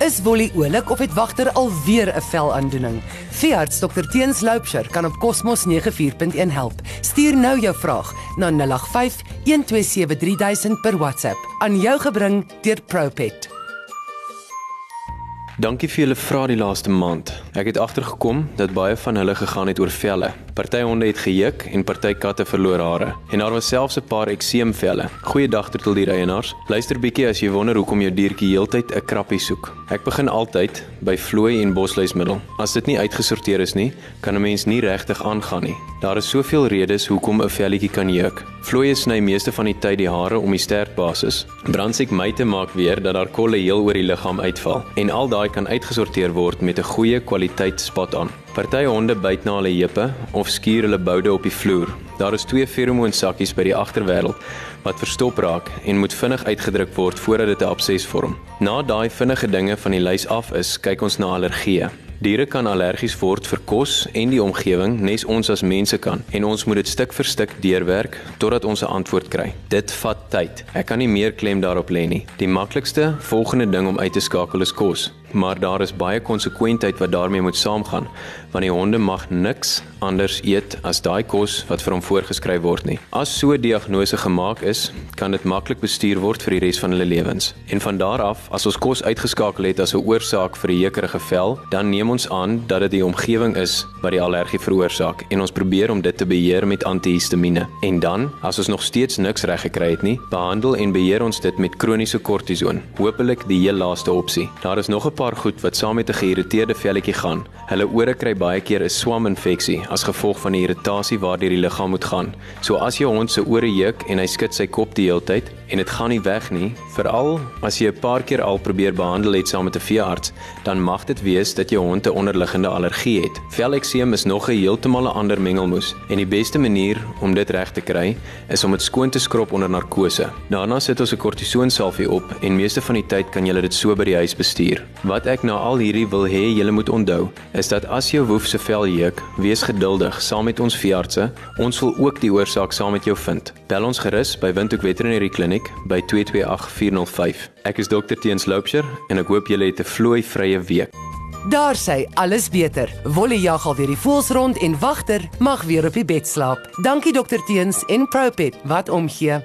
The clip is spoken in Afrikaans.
Is Wolly oulik of het wagter alweer 'n velaandoening? Veearts Dr Teens Loupsher kan op Cosmos 94.1 help. Stuur nou jou vraag na 085 127 3000 per WhatsApp aan jou gebring deur Propet. Dankie vir julle vrae die laaste maand. Ek het agtergekom dat baie van hulle gegaan het oor velle. Party honde het gejuk en party katte verloor hare. En daar was selfs 'n paar ekseemvelle. Goeiedag tot al die reienaars. Luister bietjie as jy wonder hoekom jou diertjie heeltyd 'n krappie soek. Ek begin altyd by vlooi en bosluismiddel. As dit nie uitgesorteer is nie, kan 'n mens nie regtig aangaan nie. Daar is soveel redes hoekom 'n velletjie kan juk. Vloei sny meeste van die tyd die hare om die stertbasis. Brandsiek myte maak weer dat daar kolle heel oor die liggaam uitval en al daai kan uitgesorteer word met 'n goeie kwaliteit spot aan. Party honde byt na hulle heupe of skuur hulle boude op die vloer. Daar is twee feromoonsakkies by die agterwêreld wat verstop raak en moet vinnig uitgedruk word voordat dit 'n abses vorm. Na daai vinnige dinge van die lys af is, kyk ons na allergieë. Diere kan allergies word vir kos en die omgewing, nes ons as mense kan, en ons moet dit stuk vir stuk deurwerk totdat ons 'n antwoord kry. Dit vat tyd. Ek kan nie meer klem daarop lê nie. Die maklikste volgende ding om uit te skakel is kos maar daar is baie konsekwentheid wat daarmee moet saamgaan want die honde mag niks anders eet as daai kos wat vir hom voorgeskryf word nie. As so 'n diagnose gemaak is, kan dit maklik bestuur word vir die res van hulle lewens. En van daar af, as ons kos uitgeskakel het as 'n oorsaak vir die jekerige vel, dan neem ons aan dat dit die omgewing is wat die allergie veroorsaak en ons probeer om dit te beheer met antihistamiene. En dan, as ons nog steeds niks reg gekry het nie, behandel en beheer ons dit met kroniese kortison. Hoopelik die heel laaste opsie. Daar is nog 'n paar goed wat saam met 'n geïrriteerde velletjie gaan. Hulle ore kry baie keer 'n swaminfeksie as gevolg van die irritasie waardeur die liggaam moet gaan. So as jou hond se ore juk en hy skud sy kop die hele tyd en dit gaan nie weg nie, veral as jy 'n paar keer al probeer behandel het saam met 'n veearts, dan mag dit wees dat jou hond 'n onderliggende allergie het. Velekseem is nog 'n heeltemal 'n ander mengelmoes en die beste manier om dit reg te kry is om dit skoon te skrob onder narkose. Daarna sit ons 'n kortisonsalfie op en meeste van die tyd kan jy dit so by die huis bestuur. Wat ek na al hierdie wil hê julle moet onthou, is dat as jou woef se vel jeuk, wees geduldig saam met ons veeartse. Ons wil ook die oorsaak saam met jou vind. Bel ons gerus by Windhoek Veterinary Clinic by 228405. Ek is Dr. Teens Loupsher en ek hoop julle het 'n vloeivrye week. Daar sê alles beter. Wolle jag al weer die voels rond en wagter mag weer op die bed slaap. Dankie dokter Teens en Propet wat omgee.